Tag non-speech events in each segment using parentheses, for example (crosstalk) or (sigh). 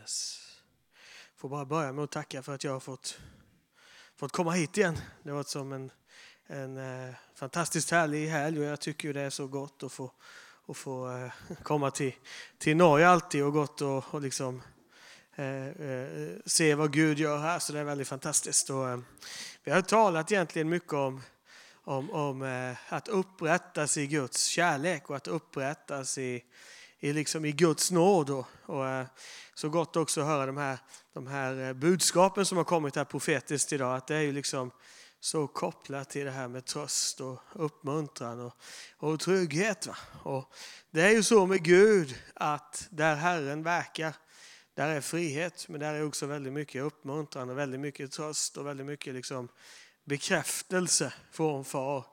Jesus. Får bara börja med att tacka för att jag har fått, fått komma hit igen. Det har varit som en, en eh, fantastiskt härlig helg och jag tycker det är så gott att få, att få eh, komma till, till Norge alltid och gott och, och liksom eh, eh se vad Gud gör här. Så det är väldigt fantastiskt. Och, eh, vi har talat egentligen mycket om om, om eh, att upprättas i Guds kärlek och att upprättas i, i, liksom i Guds nåd. Och, och eh, så gott också att höra de här, de här eh, budskapen som har kommit här profetiskt idag. Att det är ju liksom så kopplat till det här med tröst och uppmuntran och, och trygghet. Va? Och det är ju så med Gud att där Herren verkar, där är frihet. Men där är också väldigt mycket uppmuntran och väldigt mycket tröst och väldigt mycket liksom bekräftelse från far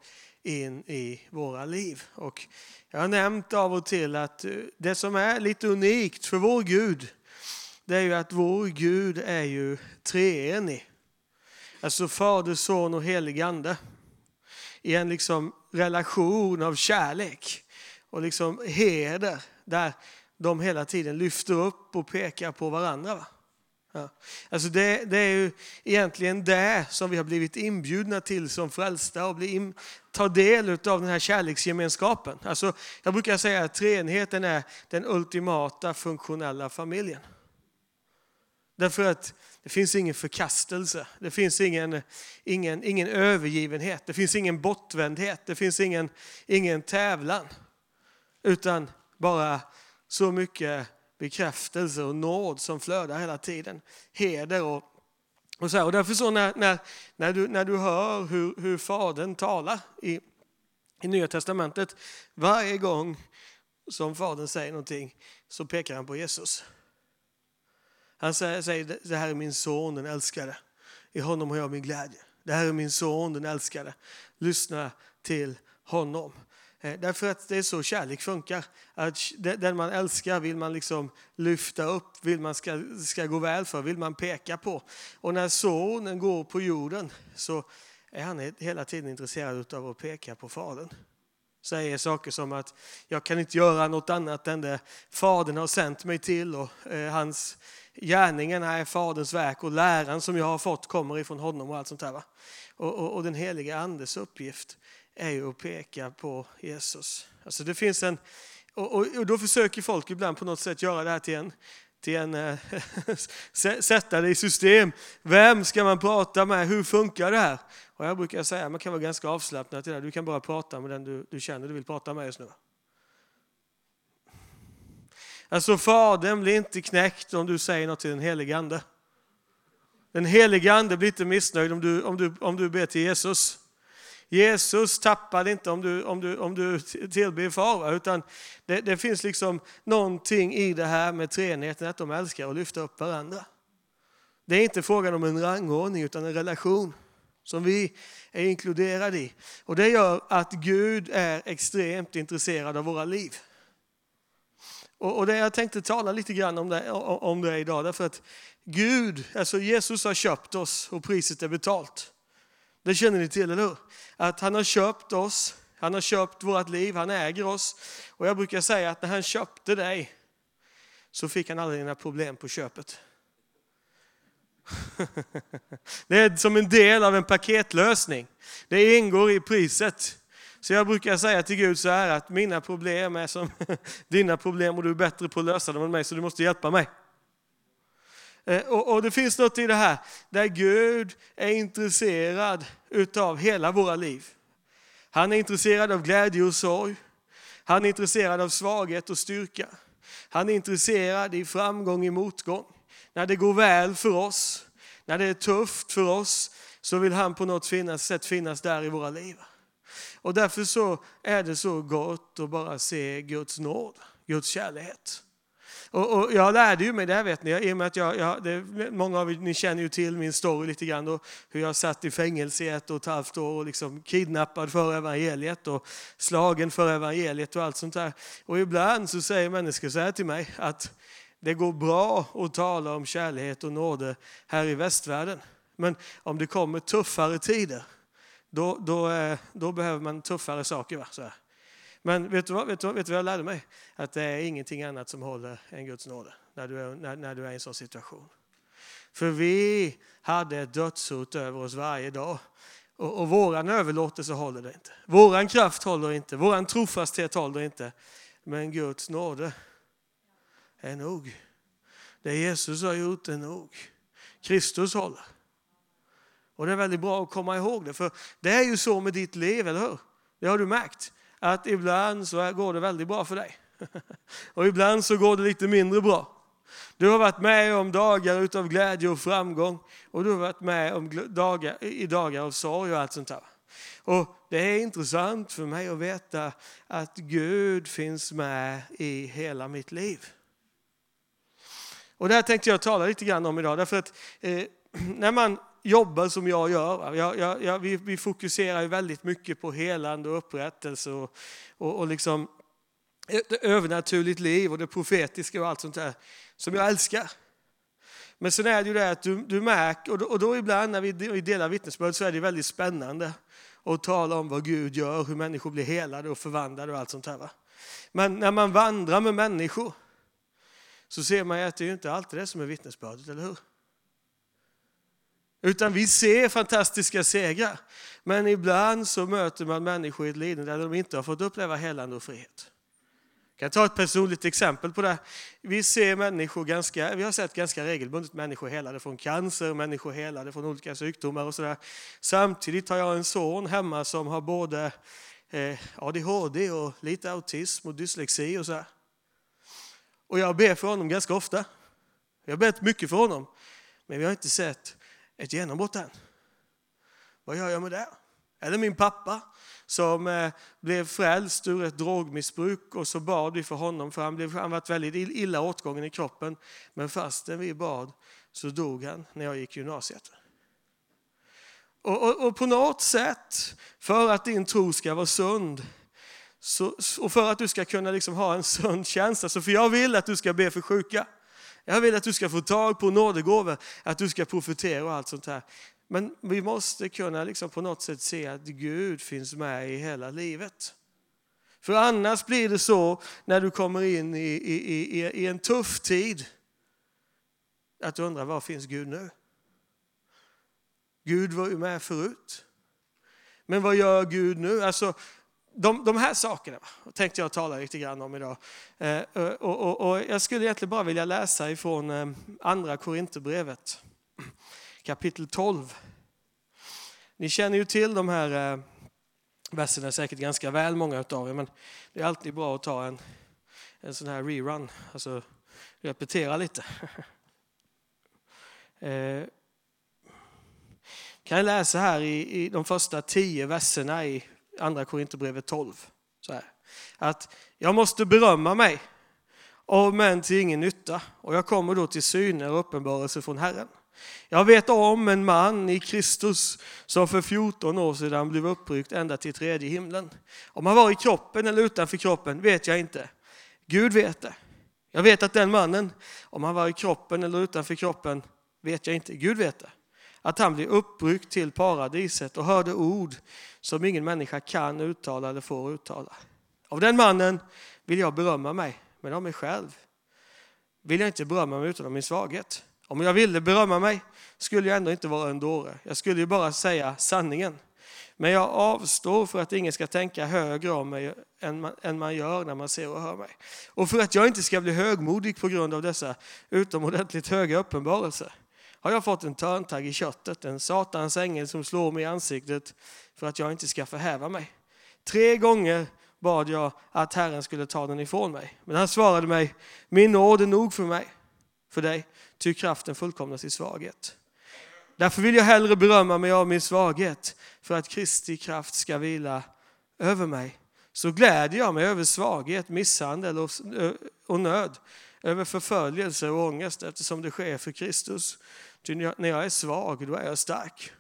in i våra liv. Och jag har nämnt av och till att eh, det som är lite unikt för vår Gud, det är ju att vår Gud är ju treenig. Alltså Fader, Son och helig Ande. I en liksom relation av kärlek och liksom heder där de hela tiden lyfter upp och pekar på varandra. Ja. Alltså det, det, är ju egentligen det som vi har blivit inbjudna till som frälsta och bli in, ta del av den här kärleksgemenskapen. Alltså jag brukar säga att treenigheten är den ultimata funktionella familjen. Därför att det finns ingen förkastelse, det finns ingen, ingen, ingen övergivenhet, det finns ingen bortvändhet, det finns ingen, ingen tävlan. Utan bara så mycket bekräftelse och nåd som flödar hela tiden. Heder och, och så här. Och därför så när, när, när, du, när du hör hur, hur Fadern talar i, i Nya Testamentet, varje gång som Fadern säger någonting så pekar han på Jesus. Han säger, säger det här är min son, den älskade. I honom har jag min glädje. Det här är min son, den älskade. Lyssna till honom. Eh, därför att det är så kärlek funkar. Att den man älskar vill man liksom lyfta upp, vill man ska, ska gå väl för, vill man peka på. Och när sonen går på jorden så är han hela tiden intresserad av att peka på Fadern. Säger saker som att jag kan inte göra något annat än det Fadern har sänt mig till och eh, hans gärningarna är Faderns verk och läran som jag har fått kommer ifrån honom och allt sånt där. Och, och, och den heliga Andes uppgift är ju att peka på Jesus. Alltså det finns en, och, och, då försöker folk ibland på något sätt göra det här till en, till en eh, (laughs) sätta det i system. Vem ska man prata med? Hur funkar det här? Och jag brukar säga att man kan vara ganska avslappnad till det. Du kan bara prata med den du, du känner du vill prata med just nu. Alltså Fadern blir inte knäckt om du säger något till den helige Ande. Den helige Ande blir inte missnöjd om du, om du, om du ber till Jesus. Jesus tappade inte om du, om du, om du tillber far, utan det, det, finns liksom någonting i det här med treenigheten, att de älskar att lyfta upp varandra. Det är inte frågan om en rangordning utan en relation som vi är inkluderade i. Och det gör att Gud är extremt intresserad av våra liv. Och, och det, jag tänkte tala lite grann om det, om det idag, därför att Gud, alltså Jesus har köpt oss och priset är betalt. Det känner ni till, eller hur? Att han har köpt oss, han har köpt vårt liv, han äger oss. Och jag brukar säga att när han köpte dig så fick han aldrig några problem på köpet. (laughs) Det är som en del av en paketlösning. Det ingår i priset. Så jag brukar säga till Gud så här att mina problem är som (laughs) dina problem och du är bättre på att lösa dem än mig så du måste hjälpa mig. Eh, och, och, det finns något i det här där Gud är intresserad utav hela våra liv. Han är intresserad av glädje och sorg. Han är intresserad av svaghet och styrka. Han är intresserad i framgång i motgång. När det går väl för oss, när det är tufft för oss, så vill han på något sätt finnas där i våra liv. Och därför så är det så gott att bara se Guds nåd, Guds kärlek. Och, och, jag lärde ju mig det här vet ni, i och med att jag, jag det, många av er ni känner ju till min story lite grann och hur jag satt i fängelse i ett och ett halvt år och liksom kidnappad för evangeliet och slagen för evangeliet och allt sånt där. Och ibland så säger människor så här till mig att det går bra att tala om kärlek och nåde här i västvärlden. Men om det kommer tuffare tider, då, då, eh, då behöver man tuffare saker. Va? Så här. Men vet du, vad, vet, du, vet du vad jag lärde mig? Att det är ingenting annat som håller än Guds nåde när du är, när, när du är i en sån situation. För vi hade ett dödshot över oss varje dag. Och, och våran överlåtelse håller det inte. Våran kraft håller inte. Våran trofasthet håller inte. Men Guds nåde är nog. Det Jesus har gjort är nog. Kristus håller. Och det är väldigt bra att komma ihåg det. För det är ju så med ditt liv, eller hur? Det har du märkt. Att ibland så går det väldigt bra för dig. (laughs) Och ibland så går det lite mindre bra. Du har varit med om dagar utav glädje och framgång. Och du har varit med om dagar, i dagar av sorg och allt sånt där. Och det är intressant för mig att veta att Gud finns med i hela mitt liv. Och det här tänkte jag tala lite grann om idag. Därför att eh, (clears throat) när man jobbar som jag gör, jag, jag, jag, vi, vi, fokuserar ju väldigt mycket på helande och upprättelse och, och, och liksom ett övernaturligt liv och det profetiska och allt sånt där som jag älskar. Men sen är det ju det att du, du märker, och då, och då ibland när vi delar vittnesbörd så är det väldigt spännande att tala om vad Gud gör, hur människor blir helade och förvandlade och allt sånt här. Men när man vandrar med människor så ser man att det är inte alltid det som är vittnesbördet, eller hur? Utan vi ser fantastiska segrar. Men ibland så möter man människor i ett lidande där de inte har fått uppleva helande och frihet. Jag kan ta ett personligt exempel på det. Vi, ser människor ganska, vi har sett ganska regelbundet människor helade från cancer, människor helade från olika sjukdomar och sådär. Samtidigt har jag en son hemma som har både eh, ADHD och lite autism och dyslexi och så. Och jag ber för honom ganska ofta. Jag har bett mycket för honom. Men vi har inte sett ett genombrott än. Vad gör jag med det? Eller min pappa som eh, blev frälst ur ett drogmissbruk och så bad vi för honom för han, blev, han var väldigt illa åtgången i kroppen. Men fastän vi bad så dog han när jag gick gymnasiet. Och, och, och på något sätt, för att din tro ska vara sund så, och för att du ska kunna liksom ha en sund känsla, så för jag vill att du ska be för sjuka. Jag vill att du ska få tag på nådegåvor, att du ska profetera och allt sånt här. Men vi måste kunna liksom på något sätt se att Gud finns med i hela livet. För annars blir det så när du kommer in i, i, i, i en tuff tid att du undrar var finns Gud nu? Gud var ju med förut. Men vad gör Gud nu? Alltså, de, de här sakerna tänkte jag tala lite grann om idag. Eh, och, och, och, jag skulle egentligen bara vilja läsa ifrån eh, andra Korinthierbrevet kapitel 12. Ni känner ju till de här eh, verserna säkert ganska väl, många av er, men det är alltid bra att ta en, en sån här rerun, alltså repetera lite. (laughs) eh, kan jag läsa här i, i de första tio verserna i Andra Korinthierbrevet 12. Så här. Att jag måste berömma mig, men till ingen nytta. Och jag kommer då till syner och uppenbarelse från Herren. Jag vet om en man i Kristus som för 14 år sedan blev uppryckt ända till tredje himlen. Om han var i kroppen eller utanför kroppen vet jag inte. Gud vet det. Jag vet att den mannen, om han var i kroppen eller utanför kroppen, vet jag inte. Gud vet det. Att han blev uppryckt till paradiset och hörde ord som ingen människa kan uttala eller får uttala. Av den mannen vill jag berömma mig, men av mig själv vill jag inte berömma mig utan av min svaghet. Om jag ville berömma mig skulle jag ändå inte vara en dåre. Jag skulle ju bara säga sanningen. Men jag avstår för att ingen ska tänka högre om mig än man, än man gör när man ser och hör mig. Och för att jag inte ska bli högmodig på grund av dessa utomordentligt höga uppenbarelser har jag fått en törntagg i köttet, en satans ängel som slår mig i ansiktet för att jag inte ska förhäva mig. Tre gånger bad jag att Herren skulle ta den ifrån mig. Men han svarade mig, min nåd är nog för mig, för dig, ty kraften fullkomnas i svaghet. Därför vill jag hellre berömma mig av min svaghet, för att Kristi kraft ska vila över mig. Så gläder jag mig över svaghet, misshandel och nöd, över förföljelse och ångest eftersom det sker för Kristus. Ty när jag är svag, då är jag stark.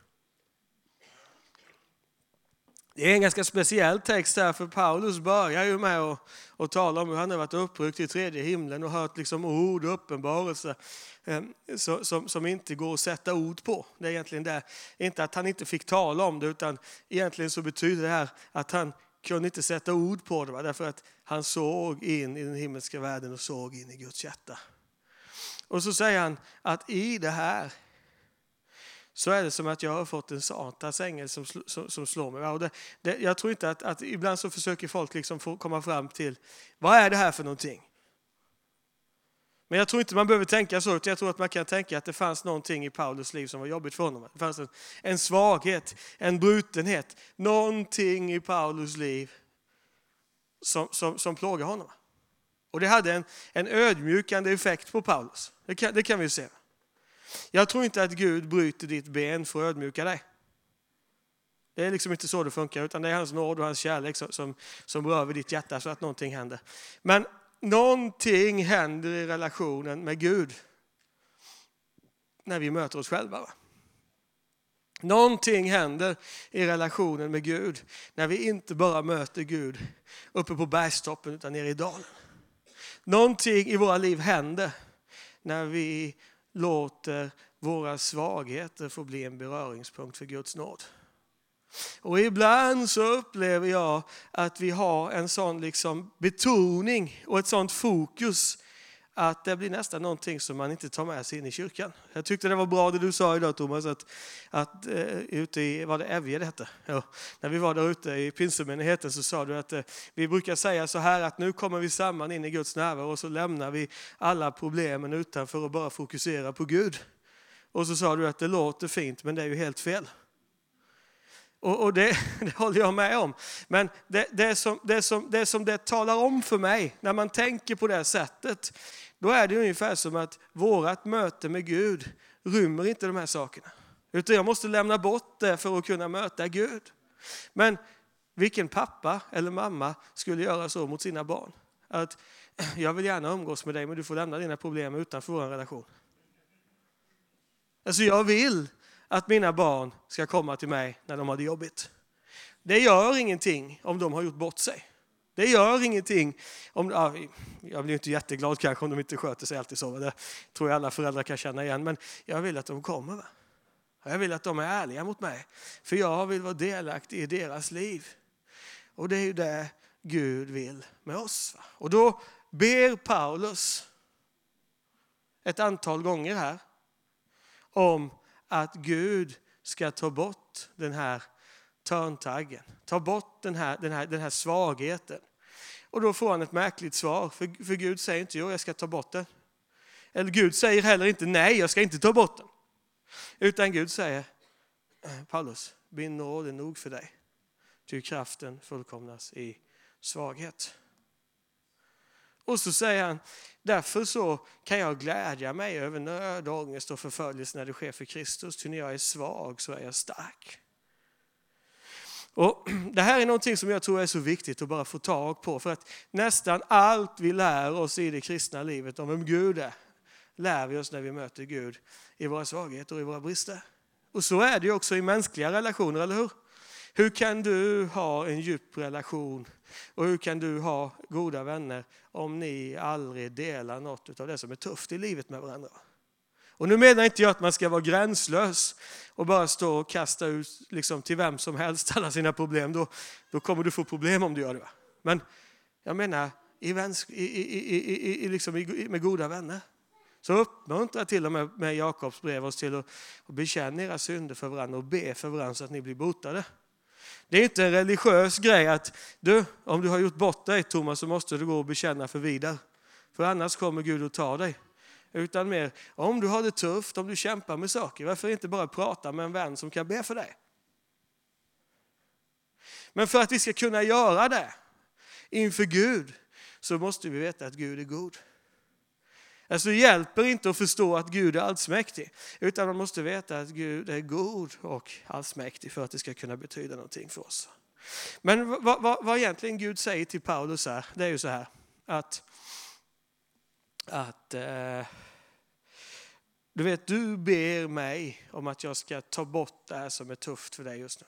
Det är en ganska speciell text här, för Paulus börjar ju med att, att tala om hur han har varit uppryckt i tredje himlen och hört liksom ord och uppenbarelse eh, som, som inte går att sätta ord på. Det är egentligen det. Inte att han inte fick tala om det, utan egentligen så betyder det här att han kunde inte sätta ord på det, va? därför att han såg in i den himmelska världen och såg in i Guds hjärta. Och så säger han att i det här så är det som att jag har fått en satans ängel som, som, som slår mig. Och det, det, jag tror inte att, att, ibland så försöker folk liksom få komma fram till vad är det här för någonting? Men jag tror inte man behöver tänka så, utan jag tror att man kan tänka att det fanns någonting i Paulus liv som var jobbigt för honom. Det fanns en, en svaghet, en brutenhet, någonting i Paulus liv som, som, som plågade honom. Och det hade en, en ödmjukande effekt på Paulus. Det kan, det kan vi se. Jag tror inte att Gud bryter ditt ben för att ödmjuka dig. Det är liksom inte så det funkar, utan det är hans nåd och hans kärlek som, som, som rör vid ditt hjärta så att någonting händer. Men någonting händer i relationen med Gud när vi möter oss själva. Va? Någonting händer i relationen med Gud när vi inte bara möter Gud uppe på bergstoppen utan nere i dalen. Någonting i våra liv händer när vi låter våra svagheter få bli en beröringspunkt för Guds nåd. Och ibland så upplever jag att vi har en sån liksom betoning och ett sånt fokus att det blir nästan någonting som man inte tar med sig in i kyrkan. Jag tyckte det var bra det du sa idag Thomas, att, att uh, ute i, var det Evje det hette? Ja. När vi var där ute i pinsemenigheten så sa du att uh, vi brukar säga så här att nu kommer vi samman in i Guds närvaro och så lämnar vi alla problemen utanför och bara fokuserar på Gud. Och så sa du att det låter fint men det är ju helt fel. Och, och det, (laughs) det, håller jag med om. Men det, det, som, det, som, det som det talar om för mig, när man tänker på det sättet, då är det ungefär som att vårt möte med Gud rymmer inte de här sakerna. Utan jag måste lämna bort det för att kunna möta Gud. Men vilken pappa eller mamma skulle göra så mot sina barn? Att (clears throat) jag vill gärna umgås med dig men du får lämna dina problem utanför vår relation. Alltså jag vill att mina barn ska komma till mig när de har det jobbigt. Det gör ingenting om de har gjort bort sig. Det gör ingenting om, ja, jag blir inte jätteglad kanske om de inte sköter sig alltid så. Det tror jag alla föräldrar kan känna igen. Men jag vill att de kommer. Jag vill att de är ärliga mot mig. För jag vill vara delaktig i deras liv. Och det är ju det Gud vill med oss. Och då ber Paulus ett antal gånger här om att Gud ska ta bort den här törntaggen, ta bort den här, den, här, den här svagheten. Och då får han ett märkligt svar, för, för Gud säger inte jo, jag ska ta bort den. Eller Gud säger heller inte nej, jag ska inte ta bort den. Utan Gud säger, eh, Paulus, min nåd är nog för dig. Ty kraften fullkomnas i svaghet. Och så säger han, därför så kan jag glädja mig över nöd, ångest och förföljelse när det sker för Kristus. Ty när jag är svag så är jag stark. Och (clears throat) det här är någonting som jag tror är så viktigt att bara få tag på. För att nästan allt vi lär oss i det kristna livet om vem Gud är, lär vi oss när vi möter Gud i våra svagheter och i våra brister. Och så är det ju också i mänskliga relationer, eller hur? Hur kan du ha en djup relation och hur kan du ha goda vänner om ni aldrig delar något av det som är tufft i livet med varandra? Och nu menar inte jag att man ska vara gränslös och bara stå och kasta ut liksom, till vem som helst alla sina problem. Då, då kommer du få problem om du gör det. Va? Men jag menar i väns, i, i, i, liksom med goda vänner. Så uppmuntra till och med med Jakobs brev oss till att, att bekänna era synder för varandra och be för varandra så att ni blir botade. Det är inte en religiös grej att du, om du har gjort bort dig Thomas så måste du gå och bekänna för vidare. För annars kommer Gud att ta dig. Utan mer, om du har det tufft, om du kämpar med saker, varför inte bara prata med en vän som kan be för dig? Men för att vi ska kunna göra det inför Gud så måste vi veta att Gud är god. Alltså det hjälper inte att förstå att Gud är allsmäktig, utan man måste veta att Gud är god och allsmäktig för att det ska kunna betyda någonting för oss. Men vad, vad, vad egentligen Gud säger till Paulus här, det är ju så här att, att eh, du vet, du ber mig om att jag ska ta bort det här som är tufft för dig just nu.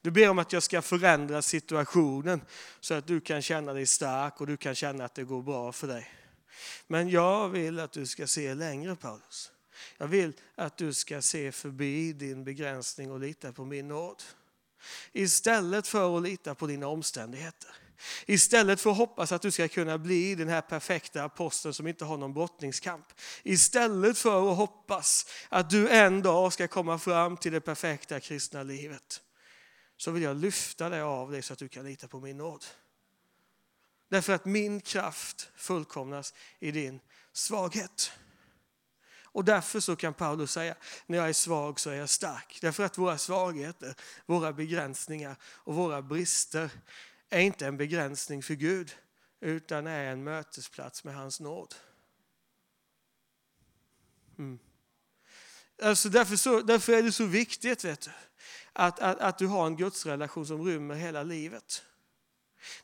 Du ber om att jag ska förändra situationen så att du kan känna dig stark och du kan känna att det går bra för dig. Men jag vill att du ska se längre Paulus. Jag vill att du ska se förbi din begränsning och lita på min nåd. Istället för att lita på dina omständigheter. Istället för att hoppas att du ska kunna bli den här perfekta aposteln som inte har någon brottningskamp. Istället för att hoppas att du en dag ska komma fram till det perfekta kristna livet. Så vill jag lyfta det av dig så att du kan lita på min nåd. Därför att min kraft fullkomnas i din svaghet. Och därför så kan Paulus säga, när jag är svag så är jag stark. Därför att våra svagheter, våra begränsningar och våra brister är inte en begränsning för Gud, utan är en mötesplats med hans nåd. Mm. Alltså därför, så, därför är det så viktigt vet du, att, att, att du har en gudsrelation som rymmer hela livet.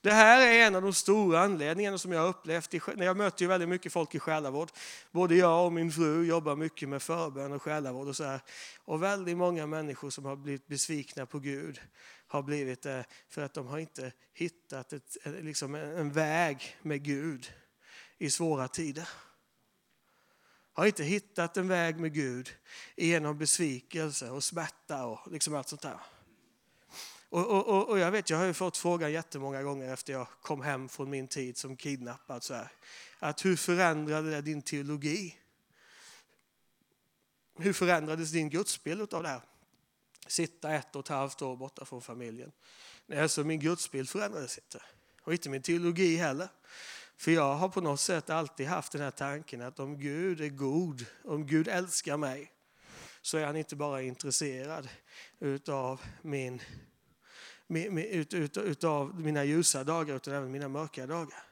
Det här är en av de stora anledningarna som jag har upplevt. Jag möter ju väldigt mycket folk i själavård. Både jag och min fru jobbar mycket med förbön och själavård. Och, så här. och väldigt många människor som har blivit besvikna på Gud har blivit det för att de har inte hittat ett, liksom en väg med Gud i svåra tider. Har inte hittat en väg med Gud genom besvikelse och smärta och liksom allt sånt där. Och, och, och, jag vet, jag har ju fått frågan jättemånga gånger efter jag kom hem från min tid som kidnappad. Så här, att hur förändrade det din teologi? Hur förändrades din gudsbild av det här? Sitta ett och ett halvt år borta från familjen. Nej, alltså min gudsbild förändrades inte. Och inte min teologi heller. För jag har på något sätt alltid haft den här tanken att om Gud är god, om Gud älskar mig, så är han inte bara intresserad utav min ut, ut, utav mina ljusa dagar utan även mina mörka dagar.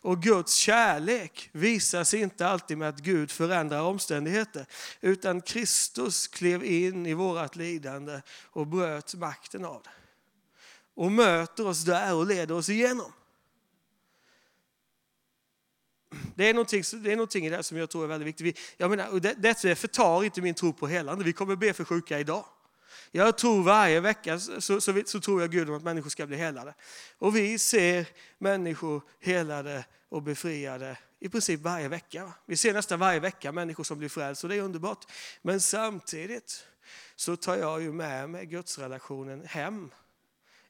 Och Guds kärlek visas inte alltid med att Gud förändrar omständigheter utan Kristus klev in i vårt lidande och bröt makten av det. Och möter oss där och leder oss igenom. Det är, någonting, det är någonting i det som jag tror är väldigt viktigt. Jag menar, det, det förtar inte min tro på helande. Vi kommer be för sjuka idag. Jag tror varje vecka så, så, så, tror jag Gud om att människor ska bli helade. Och vi ser människor helade och befriade i princip varje vecka. Vi ser nästan varje vecka människor som blir frälsta och det är underbart. Men samtidigt så tar jag ju med mig gudsrelationen hem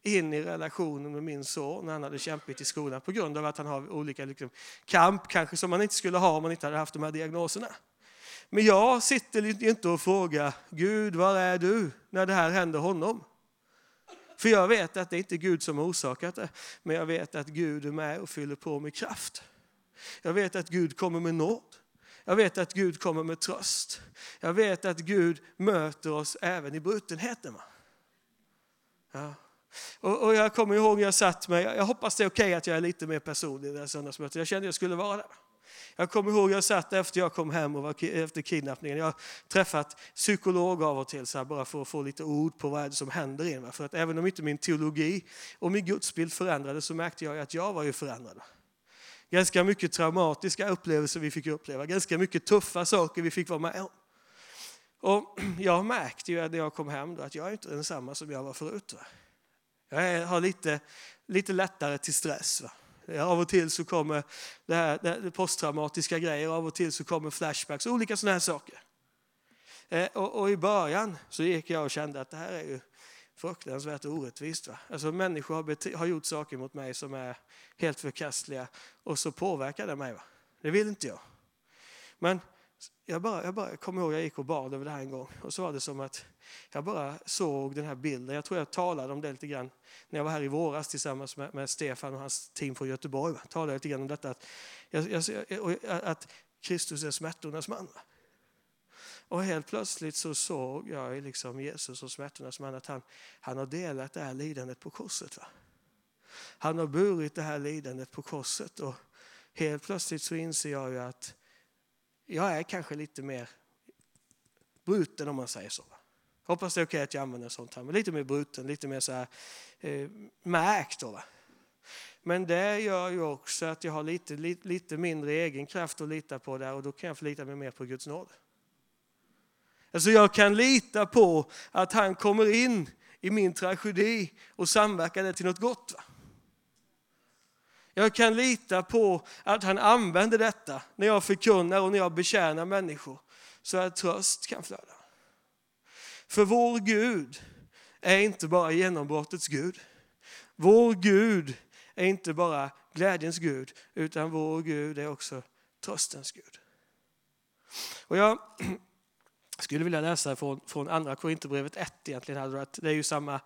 in i relationen med min son när han hade kämpat i skolan på grund av att han har olika liksom, kamp kanske som man inte skulle ha om man inte hade haft de här diagnoserna. Men jag sitter inte och frågar Gud, var är du när det här händer honom? För jag vet att det är inte Gud som har orsakat det, men jag vet att Gud är med och fyller på med kraft. Jag vet att Gud kommer med nåd. Jag vet att Gud kommer med tröst. Jag vet att Gud möter oss även i brutenheten. Ja. Och, och, jag kommer ihåg när jag satt mig, jag hoppas det är okej okay att jag är lite mer personlig i det här söndagsmötet. Jag kände att jag skulle vara där. Jag kommer ihåg jag satt efter jag kom hem och var, efter kidnappningen. Jag har träffat psykolog av och till så här, bara för att få lite ord på vad är det som händer i mig. För att även om inte min teologi och min gudsbild förändrades så märkte jag att jag var ju förändrad. Ganska mycket traumatiska upplevelser vi fick uppleva, ganska mycket tuffa saker vi fick vara med om. Och (clears throat) jag märkte ju när jag kom hem då att jag är inte densamma som jag var förut. Va? Jag har lite, lite lättare till stress. Va? Eh, av och till så kommer det här, det posttraumatiska grejer, av och till så kommer flashbacks, olika sådana här saker. Eh, och, och, i början så gick jag och kände att det här är ju fruktansvärt orättvist. Va? Alltså människor har, har gjort saker mot mig som är helt förkastliga och så påverkar det mig. Va? Det vill inte jag. Men jag, bara, jag, bara, jag kommer ihåg jag gick och bad över det här en gång och så var det som att jag bara såg den här bilden. Jag tror jag talade om det lite grann när jag var här i våras tillsammans med, med Stefan och hans team från Göteborg. Jag talade lite grann om detta att, jag, jag, att Kristus är smärtornas man. Och helt plötsligt så såg jag liksom Jesus som smärtornas man att han, han har delat det här lidandet på korset. Va? Han har burit det här lidandet på korset och helt plötsligt så inser jag ju att jag är kanske lite mer bruten om man säger så. Hoppas det är okej okay att jag använder sånt här, men lite mer bruten, lite mer så här, eh, märkt. Då, va? Men det gör ju också att jag har lite, lite, lite mindre egen kraft att lita på där och då kan jag förlita mig mer på Guds nåd. Alltså jag kan lita på att han kommer in i min tragedi och samverkar det till något gott. Va? Jag kan lita på att han använder detta när jag förkunnar och när jag betjänar människor så att tröst kan flöda. För vår Gud är inte bara genombrottets Gud. Vår Gud är inte bara glädjens Gud, utan vår Gud är också tröstens Gud. Och jag (clears throat) skulle vilja läsa från, från andra Korinthierbrevet 1 egentligen. Det är ju samma,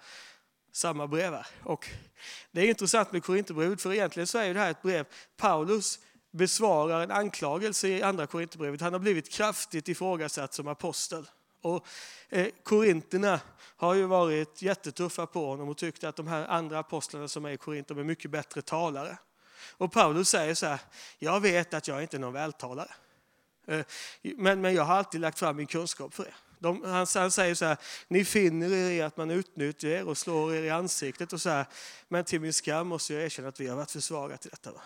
samma brev. Och det är intressant med Korinthierbrevet för egentligen så är det här ett brev. Paulus besvarar en anklagelse i andra Korinthierbrevet. Han har blivit kraftigt ifrågasatt som apostel. Och eh, Korinterna har ju varit jättetuffa på honom och tyckt att de här andra apostlarna som är i Korint är mycket bättre talare. Och Paulus säger så här, jag vet att jag inte är någon vältalare. Eh, men, men jag har alltid lagt fram min kunskap för er. De, han, han, säger så här, ni finner er i att man utnyttjar er och slår er i ansiktet och så här, men till min skam måste jag erkänna att vi har varit för svaga till detta. Va?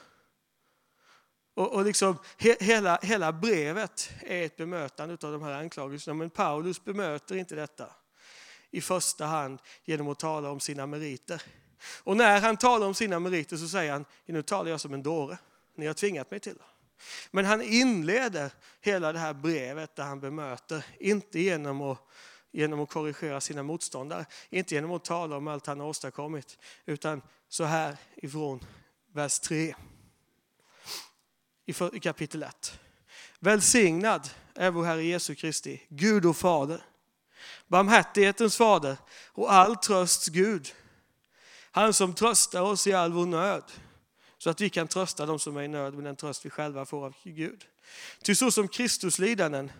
Och, och liksom, he, hela, hela brevet är ett bemötande av de här anklagelserna, men Paulus bemöter inte detta i första hand genom att tala om sina meriter. Och när han talar om sina meriter så säger han, nu talar jag som en dåre, ni har tvingat mig till det. Men han inleder hela det här brevet där han bemöter, inte genom att, genom att korrigera sina motståndare, inte genom att tala om allt han har åstadkommit, utan så här ifrån vers 3 i kapitel 1. Välsignad är vår Herre Jesu Kristi, Gud och Fader, barmhärtighetens Fader och all trösts Gud. Han som tröstar oss i all vår nöd så att vi kan trösta dem som är i nöd med den tröst vi själva får av Gud. Ty så som Kristus lidanden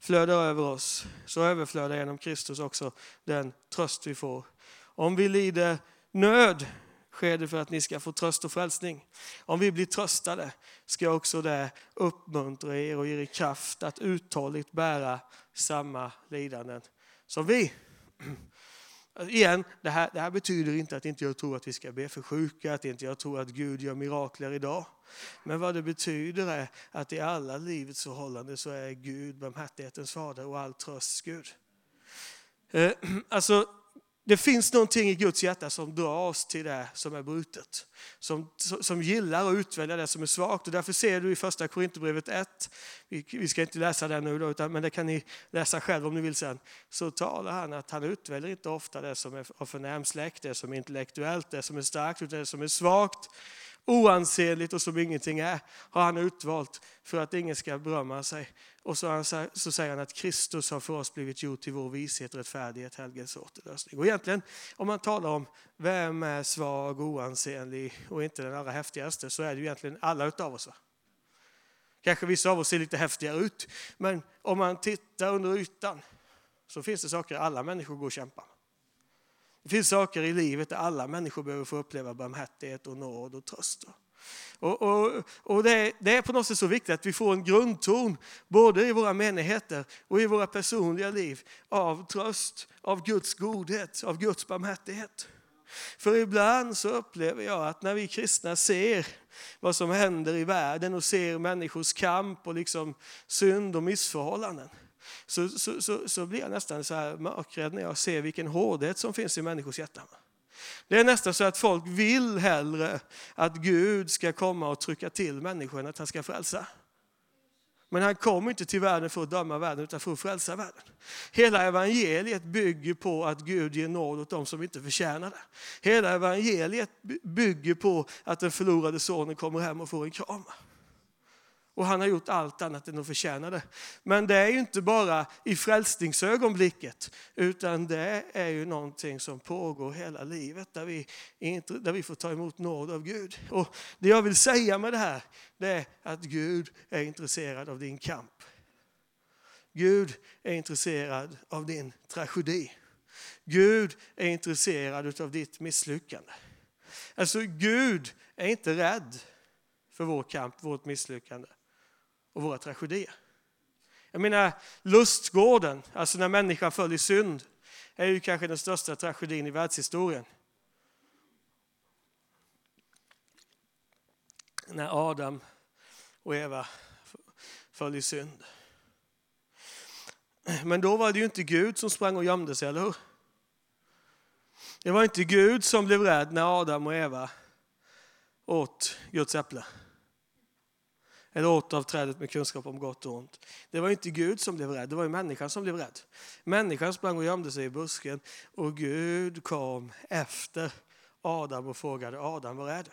flödar över oss, så överflödar genom Kristus också den tröst vi får. Om vi lider nöd sker det för att ni ska få tröst och frälsning. Om vi blir tröstade ska också det uppmuntra er och ge er kraft att uthålligt bära samma lidanden som vi. Alltså, igen, det här, det här betyder inte att inte jag tror att vi ska be för sjuka, att inte jag tror att Gud gör mirakler idag. Men vad det betyder är att i alla livets förhållanden så är Gud barmhärtighetens fader och all trösts Gud. Eh, (clears throat) alltså, det finns någonting i Guds hjärta som drar oss till det som är brutet. Som, som gillar att utvälja det som är svagt. Och därför ser du i första Korinthierbrevet 1, vi ska inte läsa det nu då, men det kan ni läsa själv om ni vill sen. Så talar han att han utväljer inte ofta det som är av förnäm släkt, det som är intellektuellt, det som är starkt, utan det som är svagt oansenligt och som ingenting är, har han utvalt för att ingen ska berömma sig. Och så, så säger han att Kristus har för oss blivit gjort till vår vishet, rättfärdighet, helgelse och återlösning. Och egentligen, om man talar om vem är svag, oansenlig och inte den allra häftigaste, så är det ju egentligen alla utav oss. Kanske vissa av oss ser lite häftigare ut, men om man tittar under ytan så finns det saker alla människor går och kämpar med. Det finns saker i livet där alla människor behöver få uppleva barmhärtighet och nåd och tröst. Och, och, och det, är, det, är på något sätt så viktigt att vi får en grundton, både i våra menigheter och i våra personliga liv, av tröst, av Guds godhet, av Guds barmhärtighet. För ibland så upplever jag att när vi kristna ser vad som händer i världen och ser människors kamp och liksom synd och missförhållanden, så, så, så, så blir jag nästan så här mörkrädd när jag ser vilken hårdhet som finns i människors hjärtan. Det är nästan så att folk vill hellre att Gud ska komma och trycka till människan än att han ska frälsa. Men han kom inte till världen för att döma världen utan för att frälsa världen. Hela evangeliet bygger på att Gud ger nåd åt dem som inte förtjänar det. Hela evangeliet bygger på att den förlorade sonen kommer hem och får en kram. Och han har gjort allt annat än att förtjäna det. Men det är ju inte bara i frälsningsögonblicket, utan det är ju någonting som pågår hela livet, där vi, där vi får ta emot nåd av Gud. Och det jag vill säga med det här, det är att Gud är intresserad av din kamp. Gud är intresserad av din tragedi. Gud är intresserad av ditt misslyckande. Alltså Gud är inte rädd för vår kamp, vårt misslyckande och våra tragedier. Jag menar, lustgården, alltså när människan föll i synd, är ju kanske den största tragedin i världshistorien. När Adam och Eva föll i synd. Men då var det ju inte Gud som sprang och gömde sig, eller hur? Det var inte Gud som blev rädd när Adam och Eva åt Guds äpple eller åt av trädet med kunskap om gott och ont. Det var inte Gud som blev rädd, det var människan som blev rädd. Människan sprang och gömde sig i busken och Gud kom efter Adam och frågade Adam, var är du?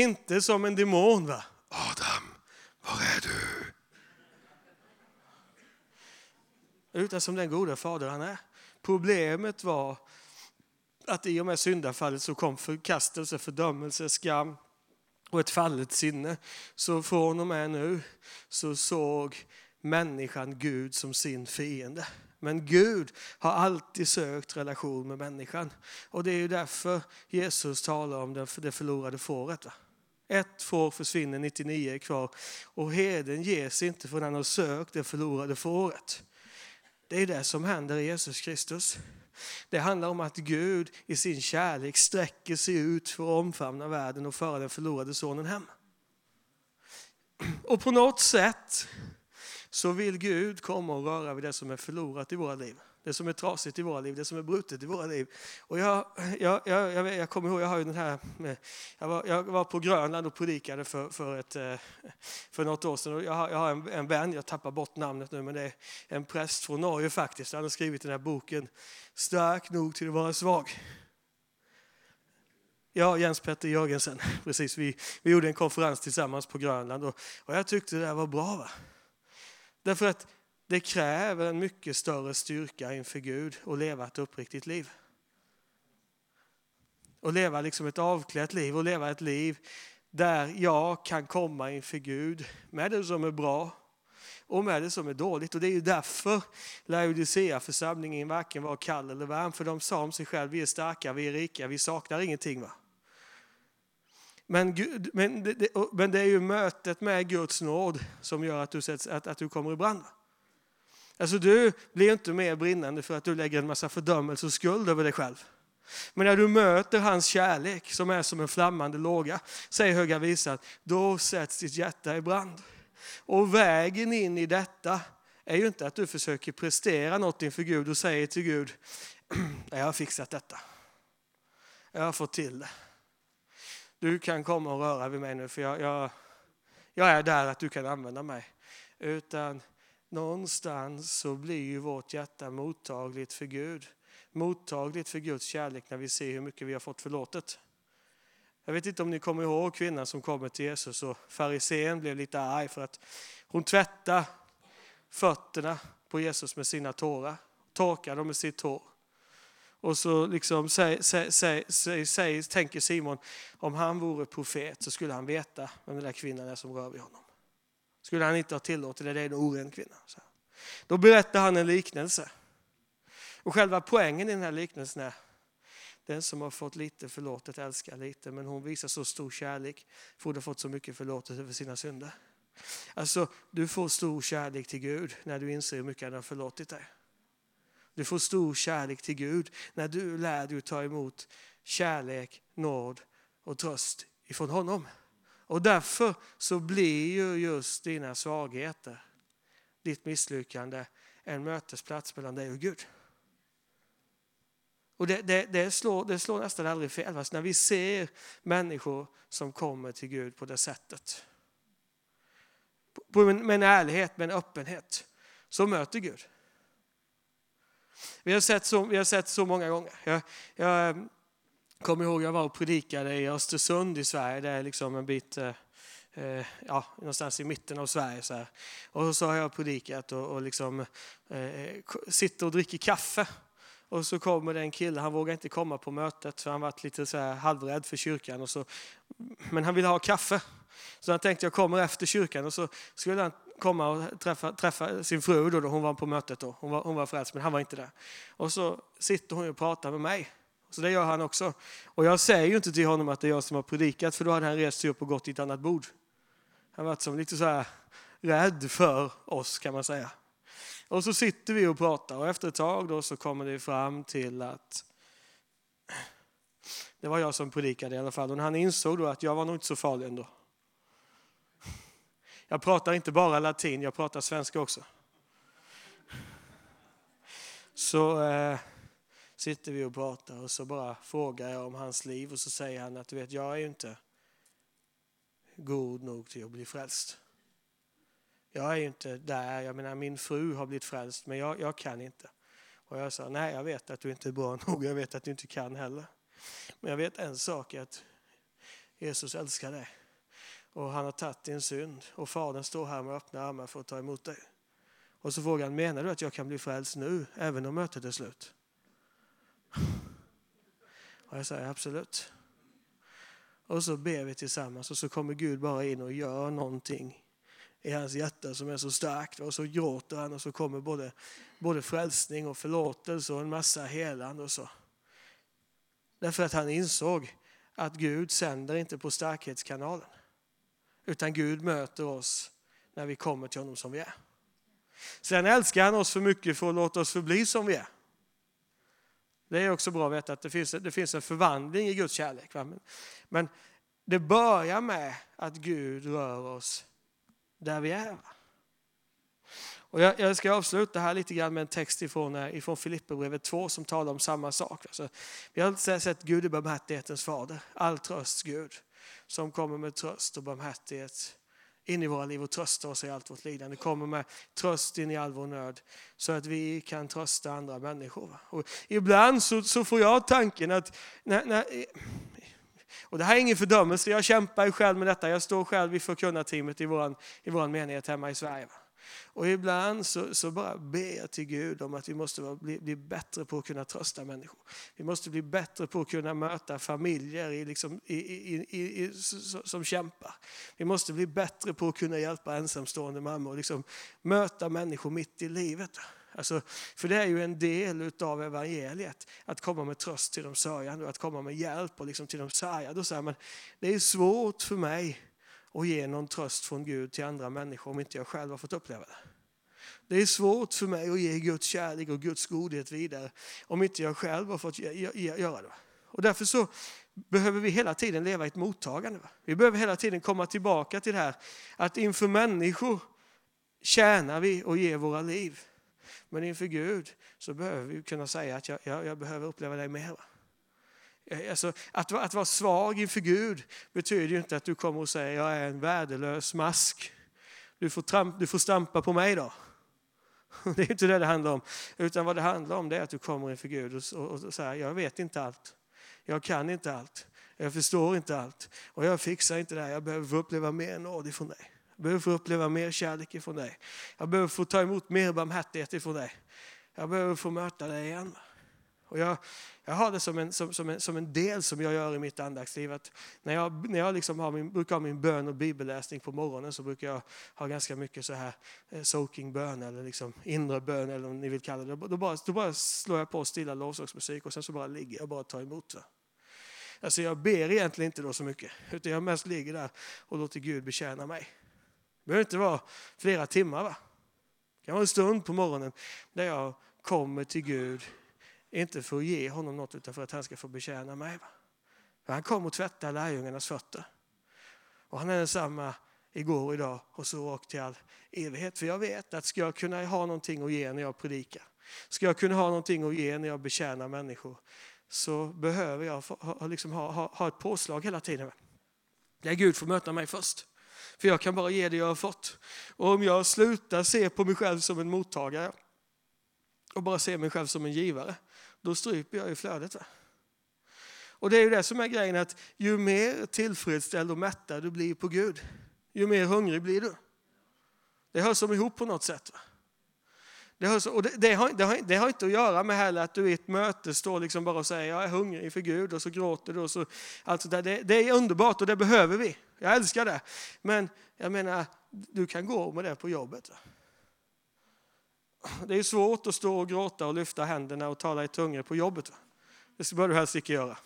Inte som en demon va? Adam, var är du? Utan som den goda fader han är. Problemet var att i och med syndafallet så kom förkastelse, fördömelse, skam och ett fallet sinne. Så från och med nu så såg människan Gud som sin fiende. Men Gud har alltid sökt relation med människan. Och det är ju därför Jesus talar om det förlorade fåret. Va? Ett får försvinner, 99 är kvar. Och heden ges inte förrän han har sökt det förlorade fåret. Det är det som händer i Jesus Kristus. Det handlar om att Gud i sin kärlek sträcker sig ut för att omfamna världen och föra den förlorade sonen hem. Och på något sätt så vill Gud komma och röra vid det som är förlorat i våra liv. Det som är trasigt i våra liv, det som är brutet i våra liv. Och jag, jag, jag, jag, jag kommer ihåg, jag har ju den här, jag var, jag var på Grönland och predikade för, för, ett, eh, för något år sedan. Och jag har, jag har en, en vän, jag tappar bort namnet nu, men det är en präst från Norge faktiskt. Han har skrivit den här boken Stark nog till att vara svag. Ja, Jens Petter Jörgensen, (laughs) precis. Vi, vi gjorde en konferens tillsammans på Grönland och, och jag tyckte det var bra. Va? Därför att det kräver en mycket större styrka inför Gud att leva ett uppriktigt liv. Och leva liksom ett avklätt liv och leva ett liv där jag kan komma inför Gud med det som är bra och med det som är dåligt. Och det är ju därför Laodicea-församlingen varken var kall eller varm. För de sa om sig själva, vi är starka, vi är rika, vi saknar ingenting. Va? Men, Gud, men, det, men det är ju mötet med Guds nåd som gör att du, sätts, att, att du kommer i brand. Alltså du blir inte mer brinnande för att du lägger en massa fördömelse och skuld över dig själv. Men när du möter hans kärlek som är som en flammande låga, säger Höga Visan, då sätts ditt hjärta i brand. Och vägen in i detta är ju inte att du försöker prestera något inför Gud och säger till Gud, (clears throat) jag har fixat detta. Jag har fått till det. Du kan komma och röra vid mig nu för jag, jag, jag är där att du kan använda mig. Utan någonstans så blir ju vårt hjärta mottagligt för Gud. Mottagligt för Guds kärlek när vi ser hur mycket vi har fått förlåtet. Jag vet inte om ni kommer ihåg kvinnan som kommer till Jesus och farisén blev lite arg för att hon tvättade fötterna på Jesus med sina tårar, torkade dem med sitt hår. Och så liksom säg, säg, säg, säg, tänker Simon, om han vore profet så skulle han veta vem den där kvinnan är som rör vid honom. Skulle han inte ha tillåtit det, det är en oren kvinna. Så. Då berättar han en liknelse. Och själva poängen i den här liknelsen är den som har fått lite förlåtet älskar lite, men hon visar så stor kärlek för hon har fått så mycket förlåtelse för sina synder. Alltså, du får stor kärlek till Gud när du inser hur mycket han har förlåtit dig. Du får stor kärlek till Gud när du lär dig att ta emot kärlek, nåd och tröst ifrån honom. Och därför så blir ju just dina svagheter, ditt misslyckande, en mötesplats mellan dig och Gud. Och det, det, det, slår, det slår nästan aldrig fel. Alltså när vi ser människor som kommer till Gud på det sättet. På, med en ärlighet, med en öppenhet. Så möter Gud. Vi har sett så, vi har sett så många gånger. Jag, jag kommer ihåg jag var och predikade i Östersund i Sverige. Det är liksom en bit eh, eh, ja, någonstans i mitten av Sverige. Så här. Och så har jag predikat och, och liksom, eh, eh sitter och dricker kaffe. Och så kommer det en kille, han vågar inte komma på mötet för han var lite så här halvrädd för kyrkan. Och så, men han ville ha kaffe. Så han tänkte jag kommer efter kyrkan och så skulle han komma och träffa, träffa sin fru, då, då, hon var på mötet då. Hon var, hon var frälst men han var inte där. Och så sitter hon och pratar med mig. Så det gör han också. Och jag säger ju inte till honom att det är jag som har predikat för då hade han rest sig upp och gått till ett annat bord. Han var som lite så här rädd för oss kan man säga. Och så sitter vi och pratar och efter ett tag då så kommer det fram till att det var jag som predikade i alla fall. Och han insåg då att jag var nog inte så farlig ändå. Jag pratar inte bara latin, jag pratar svenska också. Så eh, sitter vi och pratar och så bara frågar jag om hans liv och så säger han att du vet, jag är ju inte god nog till att bli frälst. Jag är ju inte där, jag menar min fru har blivit frälst men jag, jag kan inte. Och jag sa, nej jag vet att du inte är bra (laughs) nog, jag vet att du inte kan heller. Men jag vet en sak, att Jesus älskar dig. Och han har tagit din synd och Fadern står här med öppna armar för att ta emot dig. Och så frågar han, menar du att jag kan bli frälst nu, även om mötet är slut? Och jag säger absolut. Och så ber vi tillsammans och så kommer Gud bara in och gör någonting i hans hjärta som är så starkt. Och så gråter han och så kommer både, både frälsning och förlåtelse och en massa helande och så. Därför att han insåg att Gud sänder inte på starkhetskanalen. Utan Gud möter oss när vi kommer till honom som vi är. Sen älskar han oss för mycket för att låta oss förbli som vi är. Det är också bra att veta att det finns, det finns en förvandling i Guds kärlek. Men, men det börjar med att Gud rör oss där vi är. Och jag, jag, ska avsluta här lite grann med en text ifrån, eh, ifrån Filipperbrevet 2 som talar om samma sak. Alltså, vi har sett Gud i barmhärtighetens fader, all trösts Gud, som kommer med tröst och barmhärtighet in i våra liv och trösta oss i allt vårt lidande. Kommer med tröst in i all vår nöd så att vi kan trösta andra människor. Och ibland så, så får jag tanken att när, när, och det här är ingen fördömelse, jag kämpar själv med detta. Jag står själv i förkunnarteamet i vår i våran menighet hemma i Sverige. Och ibland så, så bara ber jag till Gud om att vi måste bli, bli, bättre på att kunna trösta människor. Vi måste bli bättre på att kunna möta familjer i, liksom, i, i, i, som kämpar. Vi måste bli bättre på att kunna hjälpa ensamstående mammor och liksom möta människor mitt i livet. Alltså, för det är ju en del av evangeliet, att komma med tröst till de sörjande och att komma med hjälp och liksom till de sargade. Och så här, men det är svårt för mig och ge någon tröst från Gud till andra människor om inte jag själv har fått uppleva det. Det är svårt för mig att ge Guds kärlek och Guds godhet vidare om inte jag själv har fått göra det. Och därför så behöver vi hela tiden leva i ett mottagande. Vi behöver hela tiden komma tillbaka till det här att inför människor tjänar vi och ger våra liv. Men inför Gud så behöver vi kunna säga att jag, jag, jag behöver uppleva dig mer. Eh, alltså, att, att vara svag inför Gud betyder ju inte att du kommer och säger jag är en värdelös mask. Du får, tramp, du får stampa på mig då. (laughs) Det är inte det det handlar om. Utan vad det handlar om det är att du kommer inför Gud och, och, och säger jag vet inte allt. Jag kan inte allt. Jag förstår inte allt. Och jag fixar inte det här. Jag behöver få uppleva mer nåd ifrån dig. Jag behöver få uppleva mer kärlek ifrån dig. Jag behöver få ta emot mer barmhärtighet ifrån dig. Jag behöver få möta dig igen. Och jag, jag har det som en, som, som, en, som en del som jag gör i mitt andaktsliv. Att när jag, när jag liksom har min, brukar ha min bön och bibelläsning på morgonen så brukar jag ha ganska mycket så här eh, soaking bön eller liksom inre bön eller om ni vill kalla det. Då bara, då bara slår jag på stilla lovsångsmusik och sen så bara ligger jag och bara tar emot. Va? Alltså jag ber egentligen inte då så mycket utan jag mest ligger där och låter Gud betjäna mig. Det behöver inte vara flera timmar. Va? Det kan vara en stund på morgonen där jag kommer till Gud inte för att ge honom något utan för att han ska få betjäna mig. För han kom och tvättade lärjungarnas fötter. Och han är densamma igår idag och så och till all evighet. För jag vet att ska jag kunna ha någonting att ge när jag predikar, ska jag kunna ha någonting att ge när jag betjänar människor, så behöver jag ha, liksom ha, ha, ha ett påslag hela tiden. Där Gud får möta mig först. För jag kan bara ge det jag har fått. Och om jag slutar se på mig själv som en mottagare och bara ser mig själv som en givare, då stryper jag ju flödet. Va? Och det är ju det som är grejen, att ju mer tillfredsställd och mättad du blir på Gud, ju mer hungrig blir du. Det hör som ihop på något sätt. Va? Det, hör så, och det, det, har, det, har, det, har, inte att göra med heller att du i ett möte står liksom bara och säger jag är hungrig för Gud och så gråter du. Och så, alltså det, det är underbart och det behöver vi. Jag älskar det. Men jag menar, du kan gå med det på jobbet. Va? Det är svårt att stå och gråta och lyfta händerna och tala i tungor på jobbet. Det bör du helst inte göra.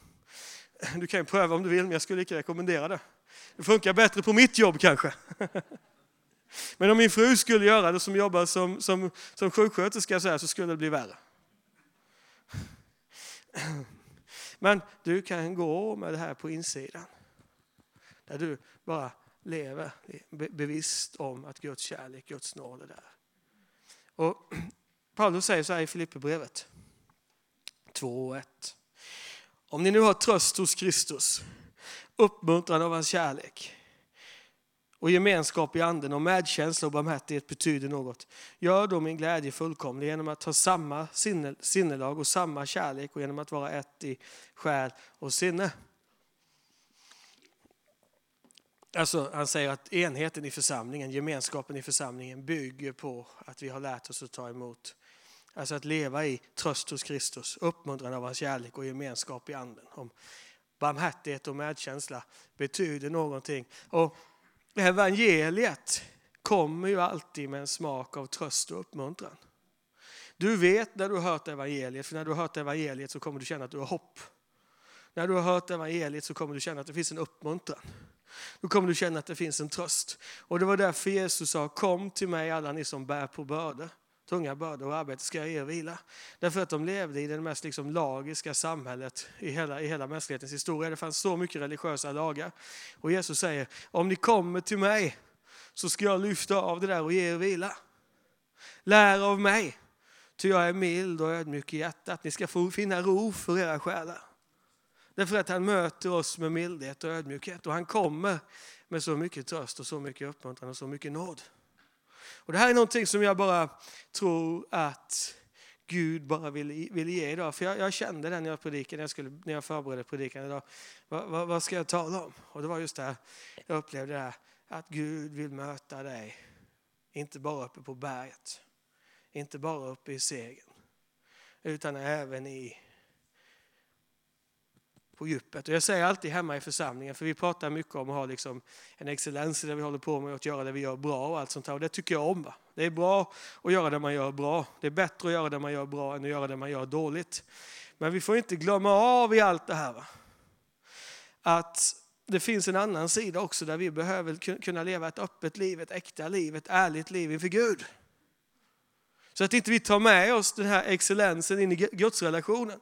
Du kan pröva om du vill, men jag skulle inte rekommendera det. Det funkar bättre på mitt jobb kanske. (laughs) Men om min fru skulle göra det som jobbar som, som, som sjuksköterska så, här, så skulle det bli värre. (clears throat) Men du kan gå med det här på insidan. Där du bara lever bevisst om att Guds kärlek, Guds nåd är där. Och (clears throat) Paulus säger så här i Filipperbrevet 2.1. Om ni nu har tröst hos Kristus, uppmuntran av hans kärlek, och gemenskap i anden och medkänsla och barmhärtighet betyder något. Gör då min glädje fullkomlig genom att ha samma sinnelag och samma kärlek och genom att vara ett i själ och sinne. Alltså, han säger att enheten i församlingen, gemenskapen i församlingen bygger på att vi har lärt oss att ta emot. Alltså att leva i tröst hos Kristus, uppmuntran av hans kärlek och gemenskap i anden. Om barmhärtighet och medkänsla betyder någonting. Och evangeliet kommer ju alltid med en smak av tröst och uppmuntran. Du vet när du har hört evangeliet, för när du har hört evangeliet så kommer du känna att du har hopp. När du har hört evangeliet så kommer du känna att det finns en uppmuntran. Då kommer du känna att det finns en tröst. Och det var därför Jesus sa, kom till mig alla ni som bär på bördor tunga bördor och arbete ska jag er vila. Därför att de levde i det mest liksom lagiska samhället i hela, i hela mänsklighetens historia. Det fanns så mycket religiösa lagar. Och Jesus säger, om ni kommer till mig så ska jag lyfta av det där och ge er vila. Lär av mig, ty jag är mild och ödmjuk i hjärtat. Ni ska få finna ro för era själar. Därför att han möter oss med mildhet och ödmjukhet och han kommer med så mycket tröst och så mycket uppmuntran och så mycket nåd. Och det här är någonting som jag bara tror att Gud bara vill, vill ge idag. För jag, jag kände det när jag predikade, när jag, skulle, när jag förberedde predikan idag. Vad, va, vad, ska jag tala om? Och det var just det här, jag upplevde det här, att Gud vill möta dig. Inte bara uppe på berget, inte bara uppe i segern, utan även i på djupet. Och jag säger alltid hemma i församlingen, för vi pratar mycket om att ha liksom en excellens i det vi håller på med att göra det vi gör bra och allt sånt här. Och det tycker jag om. Va? Det är bra att göra det man gör bra. Det är bättre att göra det man gör bra än att göra det man gör dåligt. Men vi får inte glömma av i allt det här va? att det finns en annan sida också där vi behöver kunna leva ett öppet liv, ett äkta liv, ett ärligt liv inför Gud. Så att inte vi tar med oss den här excellensen in i gudsrelationen.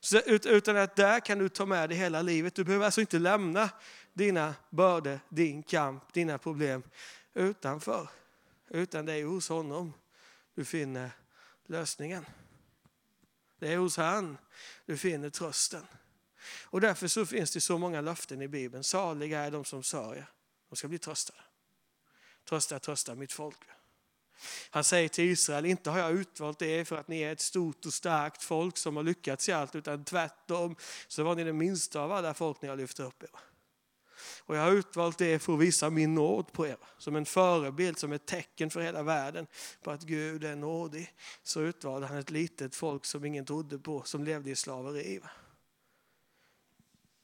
Så, utan att där kan du ta med dig hela livet. Du behöver alltså inte lämna dina bördor, din kamp, dina problem utanför. Utan det är hos honom du finner lösningen. Det är hos han du finner trösten. Och därför så finns det så många löften i Bibeln. Saliga är de som sörjer, de ska bli tröstade. Trösta, trösta mitt folk. Han säger till Israel, inte har jag utvalt er för att ni är ett stort och starkt folk som har lyckats i allt, utan tvärtom så var ni det minsta av alla folk ni har lyft upp er. Och jag har utvalt er för att visa min nåd på er. Som en förebild, som ett tecken för hela världen på att Gud är nådig. Så utvalde han ett litet folk som ingen trodde på, som levde i slaveri.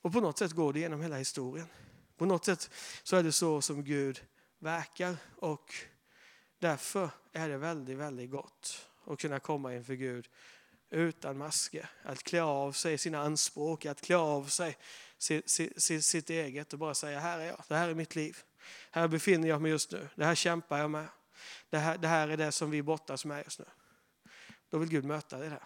Och på något sätt går det genom hela historien. På något sätt så är det så som Gud verkar och Därför är det väldigt, väldigt gott att kunna komma inför Gud utan masker. Att klä av sig sina anspråk, att klä av sig sitt, sitt, sitt eget och bara säga här är jag, det här är mitt liv. Här befinner jag mig just nu, det här kämpar jag med. Det här, det här är det som vi brottas med just nu. Då vill Gud möta det där.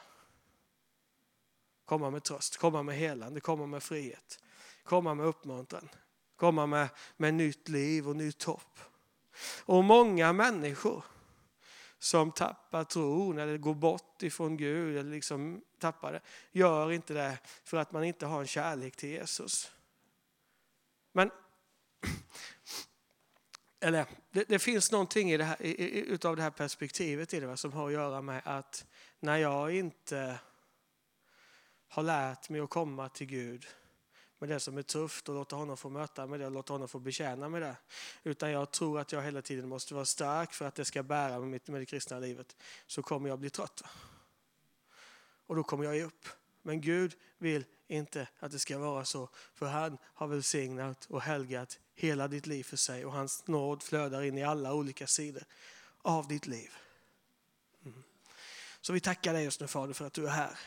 Komma med tröst, komma med helande, komma med frihet, komma med uppmuntran, komma med, med nytt liv och nytt hopp. Och många människor som tappar tron eller går bort ifrån Gud eller liksom tappar det, gör inte det för att man inte har en kärlek till Jesus. Men (clears throat) eller, det, det finns någonting i det här, i, utav det här perspektivet i det, som har att göra med att när jag inte har lärt mig att komma till Gud med det som är tufft och låta honom få möta med det och låta honom få betjäna med det. Utan jag tror att jag hela tiden måste vara stark för att det ska bära med, med det kristna livet. Så kommer jag bli trött. Och då kommer jag ge upp. Men Gud vill inte att det ska vara så. För han har välsignat och helgat hela ditt liv för sig. Och hans nåd flödar in i alla olika sidor av ditt liv. Mm. Så vi tackar dig just nu Fader för att du är här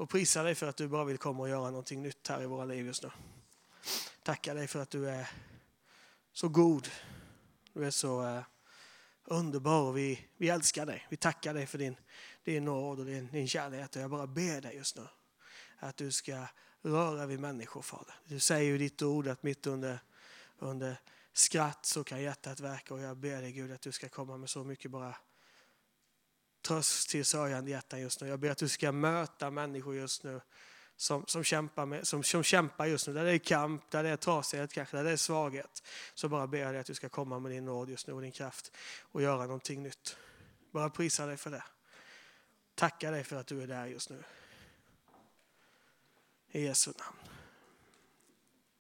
och prisar dig för att du bara vill komma och göra någonting nytt här i våra liv just nu. Tackar dig för att du är så god. Du är så eh, underbar och vi, vi älskar dig. Vi tackar dig för din, din nåd och din, din kärlek. Och jag bara ber dig just nu att du ska röra vid människor, Fader. Du säger ju ditt ord att mitt under, under skratt så kan hjärtat verka och jag ber dig Gud att du ska komma med så mycket bara tröst till sörjande hjärtan just nu. Jag ber att du ska möta människor just nu som, som, kämpar med, som, som kämpar just nu. Där det är kamp, där det är trasighet kanske, där det är svaghet. Så bara ber jag dig att du ska komma med din nåd just nu och din kraft och göra någonting nytt. Bara prisa dig för det. Tacka dig för att du är där just nu. I Jesu namn.